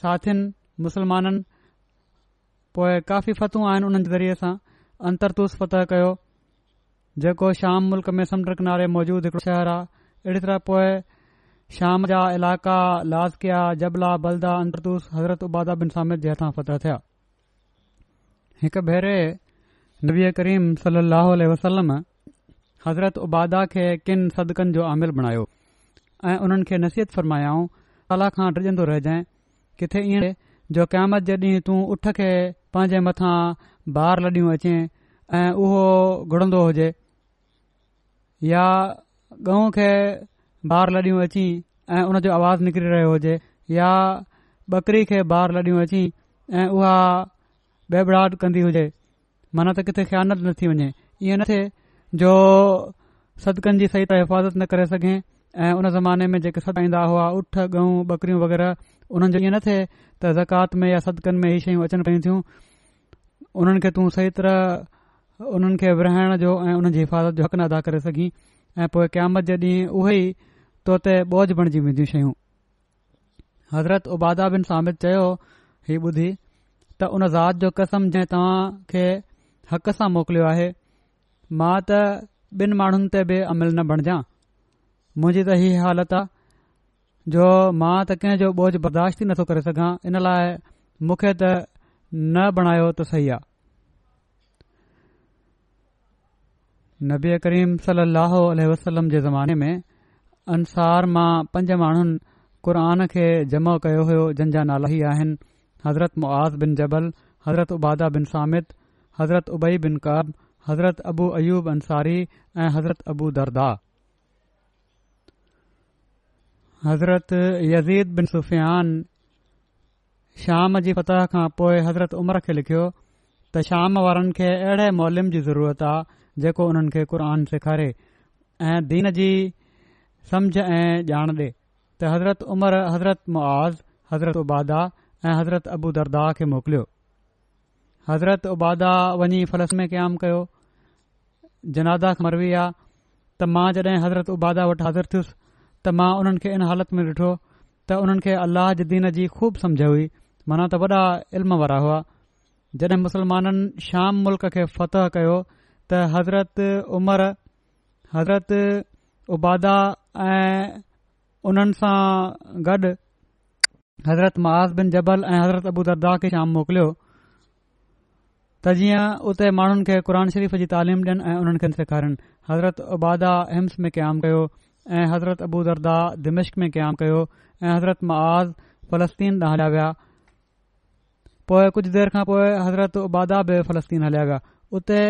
साथियुनि मुस्लमाननि पोए काफ़ी फतह आहिनि उन्हनि ज़रिए सां अंतरतुस फतह कयो जेको शाम मुल्क में समुंडु किनारे मौजूदु हिकु शहर आहे अहिड़ी तरह पोए शाम जा इलाइक़ा लाज़किया जबला बलदा अंतरतूस हज़रत उबादा बिन सामिद जे हथां फतह थिया हिकु भेरे नबी करीम सली वसलम हज़रत उबादा खे किन सदिकनि जो आमिल बणायो ऐं उन्हनि खे नसीहत फ़र्मायाऊं जंदो रहिजांइ किथे ईअं जो क़यामत जे ॾींहुं तूं उठ खे पंहिंजे मथां ॿार लॾियूं अचें ऐं उहो घुरंदो हुजे या गऊं खे ॿार लॾियूं अची ऐं उन जो आवाज़ु निकिरी रहियो हुजे या ॿकरी खे ॿार लॾियूं अची ऐं उहा बेबड़ाट कंदी हुजे मन त किथे ख़्यान न थी वञे ईअं न थिए जो सदिकनि जी सही त हिफ़ाज़त न करे सघे ऐं उन ज़माने में जेके सॾाईंदा हुआ उठ गहूं बकरियूं वग़ैरह उन्हनि जो इएं न थिए त ज़कात में या सदिकनि में इहे शयूं अचनि पयूं थियूं उन्हनि खे तूं सही तरह उन्हनि खे जो ऐं उन्हनि हिफ़ाज़त जो हक़ न अदा करे सघीं ऐं पोएं क़यामत जे ॾींहुं उहे ई तोते बोझ बणिजी वेंदियूं शयूं हज़रत उबादा बिन सामिद चयो ही ॿुधी त उन ज़ात जो कसम जंहिं तव्हां खे हक़ सां मोकिलियो आहे मां त ॿिनि माण्हुनि ते बि अमिल न बणिजां मुंहिंजी त इहा हालति आहे जो मां त कंहिं जो बोझ बर्दाश्त थी नथो करे सघां इन लाइ मूंखे त न बणायो त सही आहे नबी करीम सलाहु वसलम जे ज़माने में अंसार मां पंज माण्हुनि क़ुरान खे जमा कयो हो जंहिंजा नाला ई आहिनि हज़रत मुआज़ बिन जबल हज़रत उबादा बिन सामित हज़रत उबई बिन कब हज़रत अबू अयूब अंसारी ऐं हज़रत अबू दरदा हज़रत यज़ीद बिन सुफ़ियान शाम जी फतह खां पोइ हज़रत उमर खे लिखियो त शाम वारनि खे अहिड़े मोलम जी ज़रूरत आहे जेको उन्हनि खे क़ुर सेखारे ऐं दीन जी سمجھ ऐं ॼाण دے त हज़रत عمر हज़रत मुआज़ हज़रत उबादा ऐं हज़रत अबू दरदाह खे मोकिलियो हज़रत उबादा वञी फलस में क़याम कयो जनादाख मरवी आहे त मां जॾहिं हज़रत उबादा वटि हाज़िर थियुसि त मां उन्हनि खे इन हालत में ॾिठो त उन्हनि खे अलाह जे दीन जी खूब समझ हुई माना त वॾा इल्म वारा हुआ जॾहिं मुसलमाननि शाम मुल्क़ खे फतह कयो त हज़रत उमर हज़रत उबादा ऐं उन्हनि सां गॾु हज़रत महाज़ बिन जबल ऐं हज़रत अबू दरदाह खे शाम मोकिलियो त जीअं उते माण्हुनि खे क़ुर शरीफ़ जी तालीम ॾियनि ऐं उन्हनि खे सेखारीन हज़रत उबादा हिम्स में क़ाइमु कयो ऐं हज़रत अबू दरदा दिम्क में क़यामु कयो ऐं हज़रत मआज़ फ़लस्तीन ॾांहुं हलिया विया पोइ कुझु देरि खां पोइ हज़रत उबादा बि फ़लस्तीन हलिया विया उते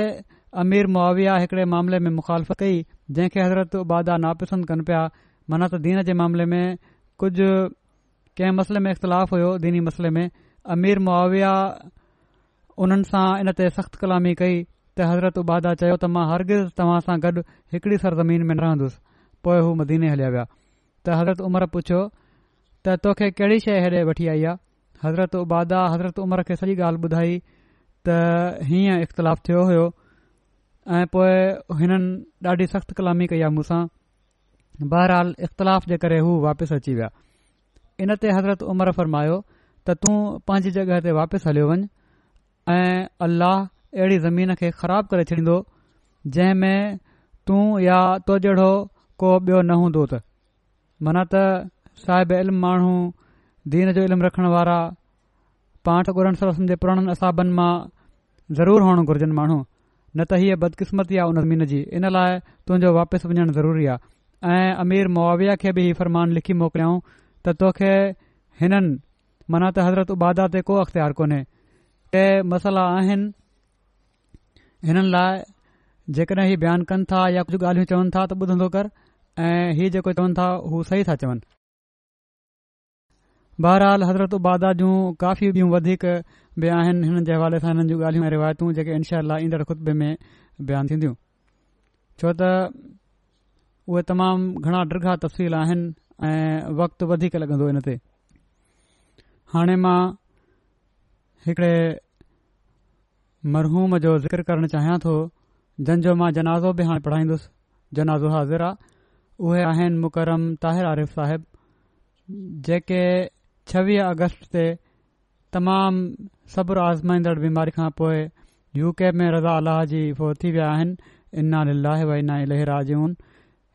अमीर मुआविया हिकड़े मामले में मुख़ालफ़त कई जंहिंखे हज़रत उबादा नापसंद कनि पिया माना त दीन जे मामले में कुझु कंहिं मसइले में इख़्तिलाफ़ु हुयो दीनी मसइले में अमीर मुआविया उन्हनि सां इन ते सख़्तु कलामी कई त हज़रत उबादा चयो त मां हरगिज़ तव्हां सां गॾु हिकिड़ी सरज़मीन में रहंदुसि पोइ हू मदीने हलिया विया त हज़रत उमर पुछियो त तोखे कहिड़ी शइ हेॾे वठी आई आहे हज़रत उबादा हज़रत उमर खे सॼी ॻाल्हि ॿुधाई त हीअं इख़्तिलाफ़ु थियो हुयो ऐं पोइ हिननि ॾाढी सख़्तु कलामी कई आहे मूंसां बहरहाल इख़्तिलाफ़ जे करे हू वापसि अची विया इन ते हज़रत उमर फरमायो त तूं पंहिंजी जॻहि ते वापसि हलियो वञ ऐं अल्लाह अहिड़ी ज़मीन खे ख़राबु करे छॾींदो जंहिं में तूं या तो जहिड़ो को ॿियो न हूंदो त माना त साहिब इल्म माण्हू दीन जो इल्मु रखण वारा पाठ गुर सिंध जे पुराणनि असाबनि मां ज़रूरु हुअणु घुर्जनि माण्हू न त हीअ बदकिस्मती आहे उन ज़मीन जी इन लाइ तुंहिंजो वापसि वञणु ज़रूरी आहे ऐं अमीर मुआविया खे बि फ़रमान लिखी मोकिलियाऊं त तोखे हिननि माना त हज़रत उबादा ते को अख़्तियार कोन्हे के मसाला आहिनि हिननि लाइ जेकॾहिं हीउ बयानु कनि था या कुझु ॻाल्हियूं चवनि था त ॿुधंदो कर ऐं हीउ जेको चवनि था हू सही था चवनि बहरहाल हज़रत उबादा जूं काफ़ी ॿियूं वधीक बि आहिनि हिननि जे हवाले सां हिननि जूं ॻाल्हियूं ऐं रिवायतू जेके इनशा ईंदड़ खुतबे में बयानु थींदियूं छो त उहे तमामु घणा डिघा तफ़सील आहिनि ऐं वक़्तु वधीक लॻंदो हिन ते हाणे मां मरहूम जो ज़िक्र करणु चाहियां थो जंहिंजो मां जनाज़ो बि हाणे पढ़ाईंदुसि जनाज़ो हाज़िर आहे उहे आहिनि मुकरम ताहिर आरिफ़ साहिबु जेके छवीह अगस्त ते तमामु सब्र आज़माईंदड़ बीमारी खां पोइ यू के में रज़ा अलाह जी फोर थी विया आहिनि इना लाहे व इना इहेरा जूं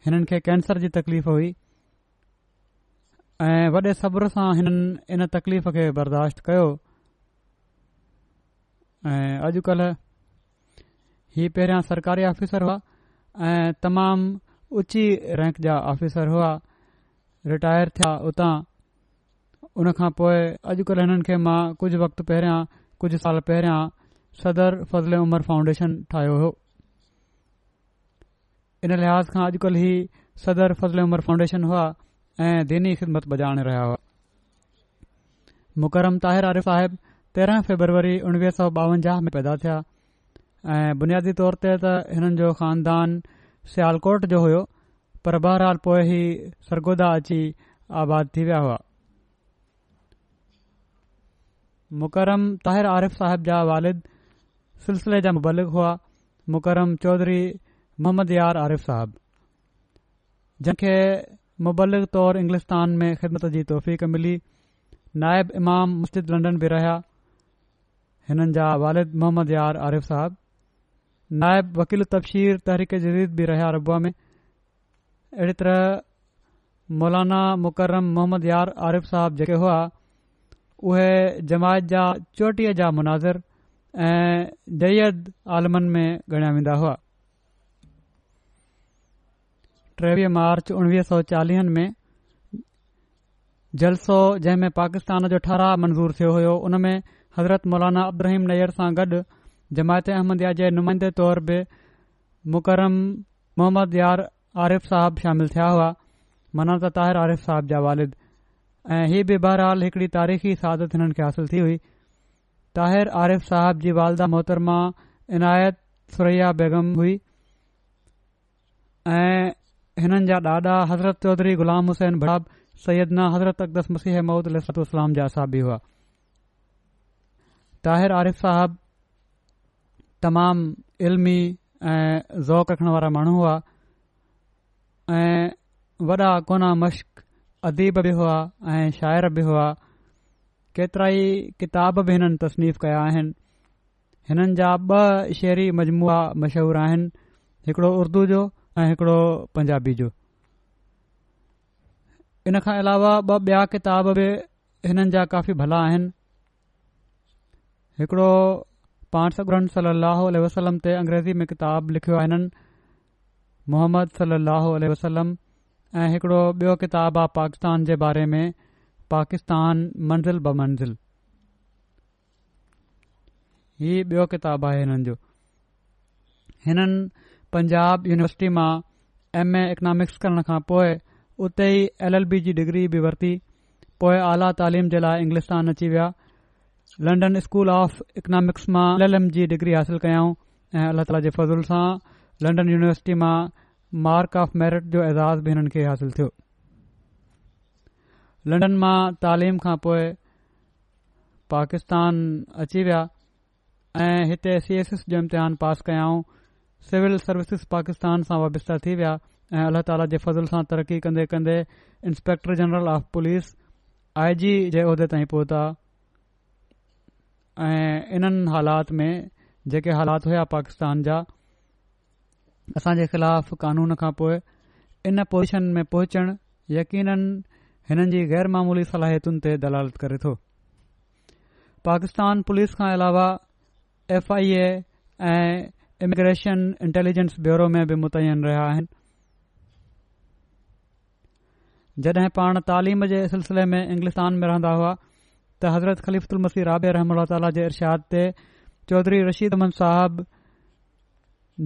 हिननि खे कैंसर जी तकलीफ़ हुई ऐं वॾे सब्र सां हिननि इन तकलीफ़ खे बर्दाश्त कयो ऐं अॼुकल्ह ही पहिरियां सरकारी ऑफ़िसर हुआ ऐं तमामु रैंक जा ऑफिसर हुआ रिटायर थिया उतां उन खां पोइ अॼुकल्ह हिननि खे मां कुझु वक़्तु पहिरियां कुझु साल पहिरियां सदर फज़ल उमर फाउंडेशन ठाहियो हो इन लिहाज़ खां अॼुकल्ह ई सदर फज़ल उमर फाउंडेशन हुआ ऐं दीनी ख़िदमत बजाइण रहिया हुआ मुकरम ताहिर आरिफ़ साहिब तेरहां फेबरवरी उणिवीह सौ ॿावंजाह में पैदा थिया ऐं बुनियादी तौर ते त हिननि जो खानदान सियालकोट जो हुयो पर बहरहाल पोए ई सरगोदा अची आबाद थी विया हुआ मुकरम ताहिर आरिफ़ साहिब जा वालिद सिलसिले जा मुबालिक़ हुआ मुकरम चौधरी मोहम्मद यार आरिफ़ साहिबु जंहिंखे मुबलिक तौरु इंग्लिश्तान में ख़िदमत जी तौफ़क़ मिली नाइब इमाम मुशिद लंडन बि रहिया हिननि जा वालिद मोहम्मद यार आरिफ़ साहिबु नाइब وکیل تبشیر تحریک جدید रहिया अरबु में अहिड़ी तरह मौलाना मुकरम मुहम्मद यार आरिफ़ साहब जेके हुआ उहे जमायत जा चोटीह जा मुनाज़र ऐं जयद आलमनि में ॻणिया वेंदा हुआ टेवीह मार्च उणिवीह सौ चालीहनि में जलसो जंहिं में पाकिस्तान जो ठाराह मंज़ूरु थियो हो उन में हज़रत मौलाना अब्राहिम नैयर सां गॾु जमायत अहमद या जे नुमाइंदे तौर बि मुकरम मुहम्मद यार आरिफ़ साहब शामिल थिया हुआ माना त ताहिर आरिफ़ साहब जा वालिद ऐं हीअ बि बहरहाल हिकड़ी तारीख़ी सादत हिननि खे हासिल थी हुई ताहिर आरिफ़ साहिब जी वालदा मोहतरमा इनायत सुरैया बेगम हुई ऐं हिननि जा ॾाॾा हज़रत चौधरी ग़ुलाम हुसैन बड़ब सैदना हज़रत अकदस मुसीह महूदु जा असां हुआ ताहिर आरिफ़ साहिब तमामु इल्मी ऐं ज़ौक़ु रखण वारा माण्हू हुआ ऐं वॾा कोना अदीब बि हुआ ऐं शाइर बि हुआ केतिरा ई किताब बि हिननि तसनीफ़ कया आहिनि हिननि जा ॿ मशहूर आहिनि उर्दू जो ऐं पंजाबी जो इनखां अलावा ॿ ॿिया किताब बि हिननि जा काफ़ी भला आहिनि पाण सर सल अहलम ते अंग्रेज़ी में किताब लिखियो हिननि मोहम्मद सलाहु आलह वसलम ऐं हिकड़ो ॿियो किताब आहे पाकिस्तान जे बारे में पाकिस्तान मंज़िल ब मंज़िल ही ॿियो किताब आहे हिननि जो हिननि पंजाब युनिवर्सिटी मां एम एकनॉमिक्स करण खां पोइ उते ई एल एल बी जी डिग्री बि वरिती पोए आला तइलीम जे लाइ इंग्लिस्तान अची विया लंडन स्कूल ऑफ इकनॉमिक्स मां एल एल एम जी डिग्री हासिल कयाऊं ऐं अलाह ताला जे फज़ूल सां लंडन यूनिवर्सिटी मां मार्क ऑफ मेरिट जो एजाज़ बि हिननि खे हासिल थियो लंडन मां तालीम खां पोइ पाकिस्तान अची विया ऐं हिते सी एस एस जो इम्तिहान पास कयाऊं सिविल सर्विसिस पाकिस्तान सां वाब्ता थी विया ऐं अलाह ताला जे फज़ल सां तरक़ी कंदे कंदे inspector general of police I G जे उहिदे ताईं पहुता ऐं इन्हनि हालात में जेके हालात हुया पाकिस्तान जा असां जे ख़िलाफ़ कानून खां पोइ इन पोर्ज़ीशन में पहुचण यकीन हिननि जी गैरमामुली सलाहितुनि ते दलालत करे थो पाकिस्तान पुलिस खां अलावा एफ आई ए ऐ इमिग्रेशन इन्टेलिजेंस ब्यूरो में बि मुतन रहिया आहिनि जॾहिं पाण तालीम जे सिलसिले में इंग्लिश में रहंदा हुआ त हज़रत मसीह राबे रहम ख़लीफ़ी राबशिद ते चौधरी रशीद अहमद साहब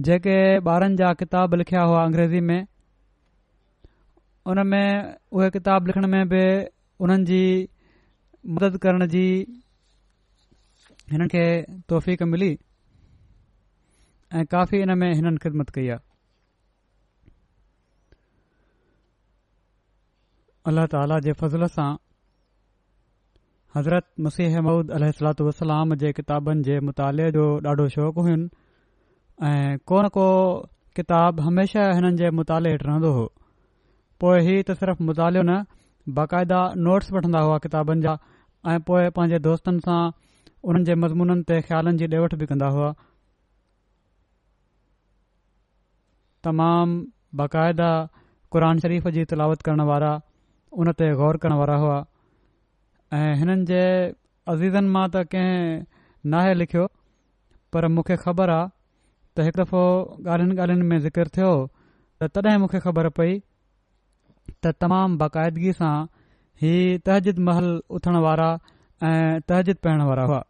जेके ॿारनि जा किताब लिखिया हुआ अंग्रेज़ी में उनमें उहे किताब लिखण में बि उन्हनि जी मदद करण जी हिन खे तौफ़क़ मिली ऐं काफ़ी इन में हिननि ख़िदमत कई आहे अल्ला ताला जे फज़ल सां हज़रत मसीह अहमूद علیہ जे किताबनि जे मुताले जो ॾाढो शौक़ु हुयु ऐं को न को किताब हमेशा हिननि जे मुताले हेठि रहंदो हो पोइ ही त सिर्फ़ मुतालिन बाक़ायदा नोट्स वठंदा हुआ किताबुनि जा ऐं पोएं पंहिंजे दोस्तनि सां उन्हनि जे मज़मूननि ते ख़्यालनि जी ॾे वठ बि कंदा हुआ तमामु बक़ायदा क़ुर शरीफ़ जी तिलावत करण वारा उन ते गौर करण वारा हुआ ऐं हिननि जे अज़ीज़नि मां त कंहिं नाहे लिखियो पर मूंखे ख़बर आ त हिकु दफ़ो ॻाल्हियुनि ॻाल्हियुनि में ज़िकर थियो त तॾहिं मूंखे ख़बर पई त तमामु बाक़ाइदगीअ सां ही तहजीद महल उथण वारा ऐं तहजीद पइण वारा हुआ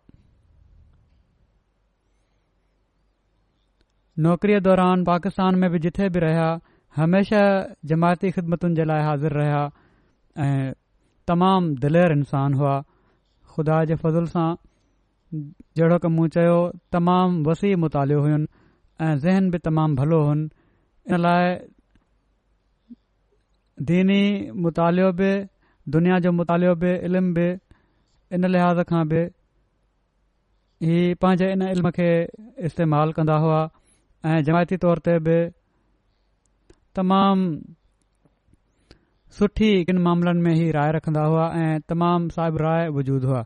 नौकिरी दौरानि पाकिस्तान में बि जिथे बि रहिया हमेशा जमायती ख़िदमतुनि जे लाइ हाज़िर रहिया ऐं तमामु दिलेर इंसान हुआ ख़ुदा जे फज़ल सां जहिड़ो कम मूं चयो तमामु वसी मुतालियो हुयुनि ऐं ज़हन बि तमामु भलो हुनि इन लाइ दीनी मुतालो बि दुनिया जो मुतालियो बि इल्म बि इन लिहाज़ खां बि ही पंहिंजे इन इल्म खे इस्तेमालु कंदा हुआ ऐं जमायती तौर ते बि तमामु सुठी किन मामलनि में ई राय रखंदा हुआ ऐं तमामु साहिब राय वज़ूद हुआ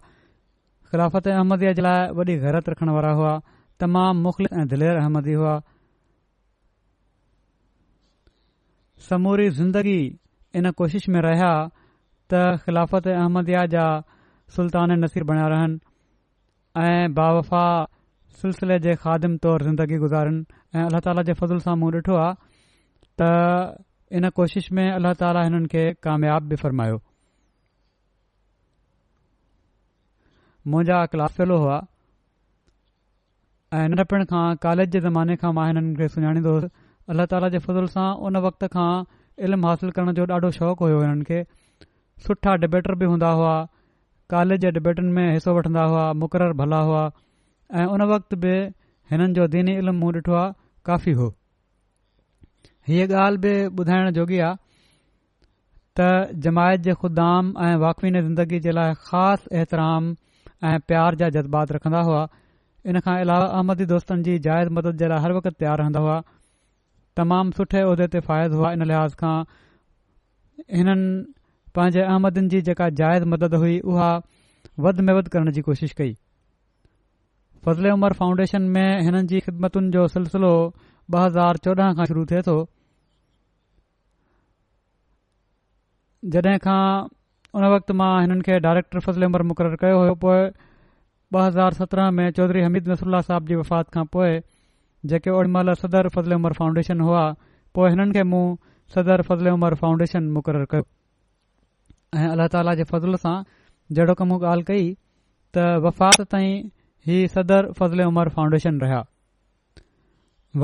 ख़िलाफ़त अहमदीअ जे लाइ वॾी गैरत रखण वारा हुआ तमामु मुख़ल ऐं दिलेर अहमदी हुआ समूरी ज़िंदगी इन कोशिश में रहिया त ख़िलाफ़त अहमदया जा सुल्तान नसीर बणिया रहनि ऐं बावफ़ा सिलसिले जे ख़ादिम तौरु ज़िंदगी गुज़ारनि ऐं अलाह ताला जे फज़ुल सां मूं ॾिठो आहे त इन कोशिश में अल्लाह ताला हिननि खे कामयाब बि फ़रमायो मुंहिंजा क्लास फेलो हुआ ऐं न पिणु खां कॉलेज जे ज़माने खां मां हिननि खे सुञाणींदो हुअसि अल्लाह ताला जे फज़ुल सां उन वक़्त खां इल्मु हासिल करण जो ॾाढो शौक़ु हुयो हिननि खे सुठा डिबेटर बि हूंदा हुआ कॉलेज जे डिबेटनि में हिसो वठंदा हुआ मुक़रर भला हुआ ऐं उन वक़्त बि हिननि जो दीनी इल्मु मूं ॾिठो आहे काफ़ी हुओ हीअ ॻाल्हि बि ॿुधाइण जोगी आहे त जमायत जे ख़ुदाम ऐं वाकवीने ज़िंदगी जे लाइ ख़ासि एतराम ऐं प्यार जा जज़्बात रखंदा हुआ इन खां अलावा अहमदी दोस्तनि जी जाइज़ मदद जे लाइ हर वक़्तु तयारु रहंदा हुआ तमामु सुठे उहिदे ते फ़ाइद हुआ इन लिहाज़ खां हिननि पंहिंजे अहमदनि जी जेका जाइज़ मदद हुई उहा वध में वधि करण जी कोशिशि कई फज़िले उमर फाउंडेशन में हिननि जी ख़िदमतुनि जो सिलसिलो ॿ हज़ार चोॾहं खां शुरू थिए थो जॾहिं खां उन वक़्तु मां हिननि खे डायरेक्टर फज़ल उमर मुक़ररु कयो हुयो पोइ ॿ हज़ार सत्रहं में चौधरी हमीद नसरुल्ला साहब जी वफ़ात खां पोइ जेके ओड़ महिल सदर फज़ल उमर फाउंडेशन हुआ पोइ हिननि खे मूं सदर फज़ल उमर फाउंडेशन मुक़ररु कयो ऐं अलाह ताला जे फज़ल सां जेड़ो की मूं ॻाल्हि कई त वफ़ात ताईं ही सदर फज़ल उमर फाउंडेशन रहिया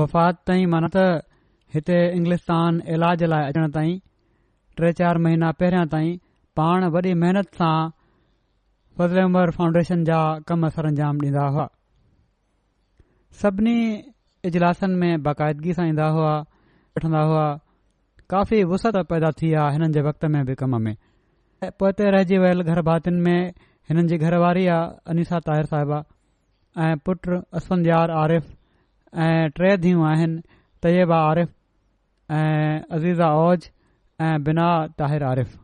वफ़ात ताईं माना त हिते इंग्लिश इलाज लाइ अचण ताईं टे चार महीना पहिरियां ताईं पाण वॾी महिनत सां फज़ल उमर फाउंडेशन जा कम सर अंजाम ॾींदा हुआ सभिनी इजलासनि में बाक़ाइदगी सां ईंदा हुआ वठंदा हुआ काफ़ी वुसत पैदा थी आहे हिननि जे वक़्त में बि कम में ऐं पोइ हिते रहिजी वियल घर भातियुनि में हिननि जी घरवारी आहे अनीसा ताहिर साहिबा ऐं पुटु यार आरिफ़ ऐं टे धीअ आहिनि तयबा आरिफ़ ऐं अज़ीज़ा ओज ऐं बिना ताहिर आरिफ़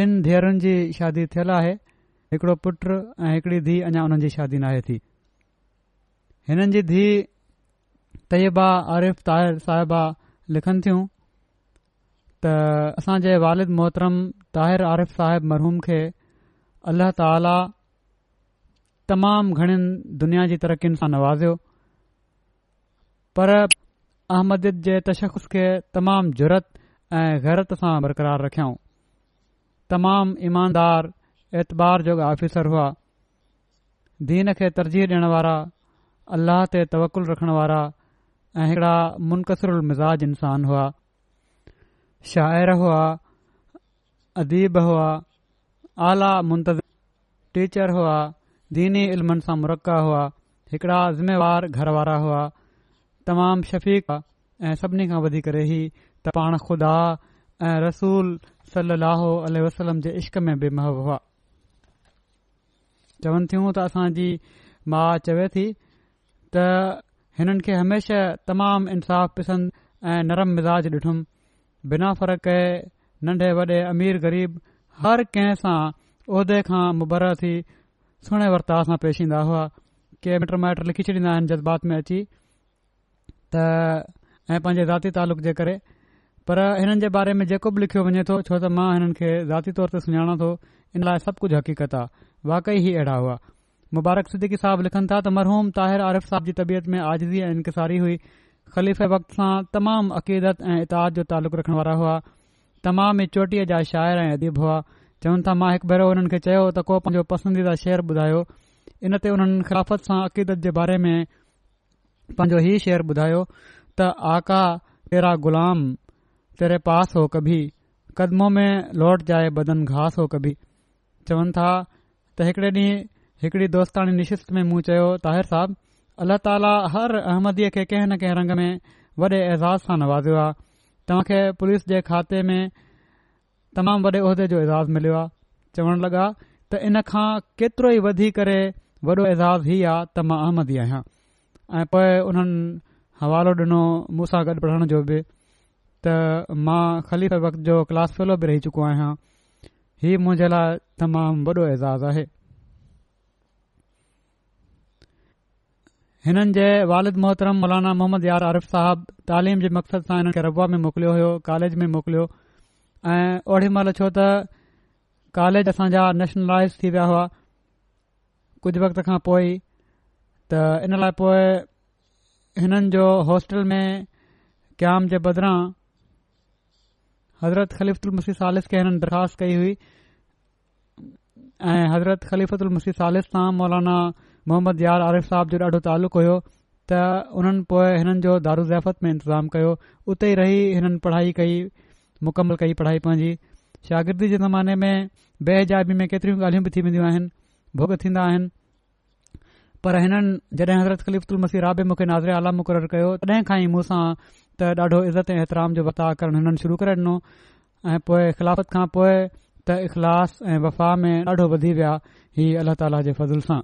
ॿिनि धीअरुनि जी शादी थियल आहे हिकिड़ो पुट ऐं हिकड़ी धीउ अञां हुननि जी शादी नाहे थी हिननि जी धीउ तयबा आरिफ़ ताहिर साहिबा लिखनि थियूं त असांजे वालिद मोहतरम ताहिर आरिफ़ साहिब मरहूम खे अल्ला ताला तमामु घणनि दुनिया जी तरक़ीनि सां नवाज़ियो पर अहमदीद जे तशख़ुस खे तमामु ज़ुरत ऐं गैरत सां बरक़रार रखियऊं तमामु ईमानदार एतबार जोगा आफ़िसर हुआ दीन खे तरजीह ॾियण वारा अलाह ते तवकलु रखण वारा ऐं हिकिड़ा मुनक़सरु मिज़ाज इंसान हुआ शाइरु हुआ अदीब हुआ आला मुंतज़ टीचर हुआ दीनी इल्मनि सां मुरक्का हुआ हिकिड़ा ज़िमेवार घर वारा हुआ तमामु शफ़ीक़ ऐं सभिनी खां वधीक रही त पाण ख़ुदा ऐं रसूल सलाहो वसलम जे इश्क में बि महब हुआ चवनि थियूं त असांजी माउ चवे थी त हिननि खे हमेशह तमामु इंसाफ़ पिसंदि ऐं नरम मिज़ाज ॾिठुमि बिना फ़र्क़ कए नंढे वॾे अमीर ग़रीब हर कंहिं सां उहिदे खां मुबर थी सुहिणे वर्ता सां पेश ईंदा हुआ के मिट माइट लिखी छॾींदा आहिनि जज़्बात में अची त ऐं पंहिंजे ज़ाती तालुक़ जे करे पर हिननि जे बारे में जेको बि लिखियो वञे थो छो त मां हिननि खे ज़ाती तौर ते सुञाणा थो इन लाइ सभु कुझु हक़ीक़त आहे वाकई ई अहिड़ा हुआ मुबारक सिद्दीकी साहब लिखनि था त मरहूम ताहिर आरिफ़ साहिब जी तबियत में आज़िज़ी ऐं इंतसारी हुई ख़लीफ़ सां तमामु अक़ीदत ऐं इताद जो तालुक़ु रखण वारा हुआ तमाम ई चोटीअ जा शाइर ऐं अदीब हुआ चवनि था मां हिकु भेरो हुननि खे चयो त को पंहिंजो पसंदीदा शेर ॿुधायो इन ते हुननि ख़ाफ़त सां अक़ीदत जे बारे में पंहिंजो हीउ शेअर ॿुधायो त आका ते तेरे पास हो कभी कदमों में लौट जाए बदन घास हो कभी चवन था त हिकिड़े ॾींहुं हिकिड़ी दोस्तानी निशिस्त में मूं चयो ताहिर साहब अल्लाह ताला हर अहमदीअ खे कंहिं न कंहिं रंग में वॾे एज़ाज़ सां नवाज़ियो आहे तव्हां पुलिस जे खाते में तमामु वॾे उहिदे जो एज़ाज़ मिलियो आहे चवण लॻा त इन खां केतिरो ई वधी करे वॾो एज़ाज़ ई आहे त मां अहमदी आहियां ऐं पोइ उन्हनि हवालो ॾिनो मूंसां गॾु पढ़ण जो बि त मां ख़ाली वक़्त जो क्लास फेलो बि रही चुको आहियां हीउ मुंहिंजे लाइ तमामु वॾो एज़ाज़ आहे हिननि जे वालिद मोहतरम मौलाना मोहम्मद यार आरिफ़ साहब तालीम जे मक़सद सां हिन खे रबा में मोकिलियो हुयो कॉलेज में मोकिलियो ऐं ओड़ी महिल छो त कॉलेज असांजा नेशनलाइज़ थी विया हुआ कुझु वक़्त खां पोइ त इन लाइ पोइ हिननि जो हॉस्टल में क़्याम जे बदिरां हज़रत ख़लीफ़ुल ख़लीफ़लमसी सालिस खे हिननि दरख़्वास्त कई हुई ऐं हज़रत ख़लीफ़ल मसीफ़ सालिस तां मौलाना मोहम्मद यार आरिफ़ साहब जो ॾाढो तालुक़ु हुयो त हुननि पोइ हिननि जो दारू ज़ियाफ़त में इंतज़ाम कयो उते ई रही हिननि पढ़ाई कई मुकमल कई पढ़ाई पंहिंजी शागिर्दी जे ज़माने में बेहजाबी में केतिरियूं ॻाल्हियूं बि थी वेंदियूं आहिनि भुख थींदा आहिनि पर हिननि जॾहिं हज़रत ख़लीफ़ल मसी रा राबे मूंखे नाज़िरे आला मुक़ररु कयो तॾहिं खां ई मूंसां त ॾाढो इज़त ऐं ऐतिराम जो वर्ताउ करणु हिननि शुरू करे ॾिनो ऐं पोए ख़िलाफ़त खां पोइ त इख़लास ऐं वफ़ा में ॾाढो वधी विया ही تعالی ताला जे फज़ुल सां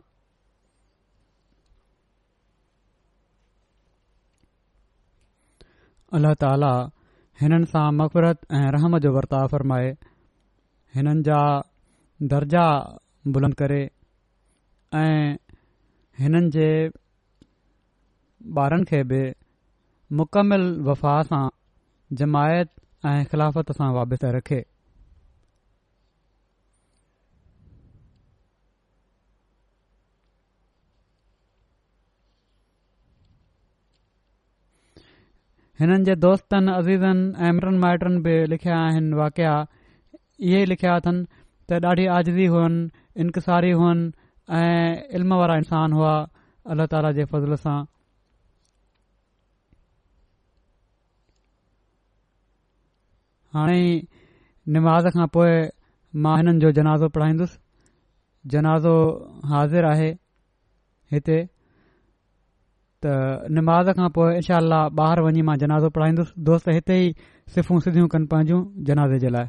अल्ल्ह ताला हिननि सां मफ़रत ऐं रहम जो वर्ताउ फ़रमाए हिननि जा दर्जा बुलंद करे ऐं हिननि जे ॿारनि मुकमिल वफ़ा सां जमायत ऐं ख़िलाफ़त सां वाबित रखे हिननि जे दोस्तनि अज़ीज़नि ऐं मिटनि माइटनि बि लिखिया आहिनि वाकया इहे लिखिया अथनि त ॾाढी आज़दी हुअनि इन्कसारी हुअनि ऐं इल्म वारा इंसान हुआ अलाह ताला जे फज़ल सां हाणे ई निमाज़ खां पोइ मां हिननि जो जनाज़ो पढ़ाईंदुसि जनाज़ो हाज़िर आहे हिते त निमाज़ खां पोइ इनशा अल्ला ॿाहिरि वञी मां जनाज़ो पढ़ाईंदुसि दोस्त हिते ई सिफ़ूं सिधियूं कनि पंहिंजूं जनाज़े जे लाइ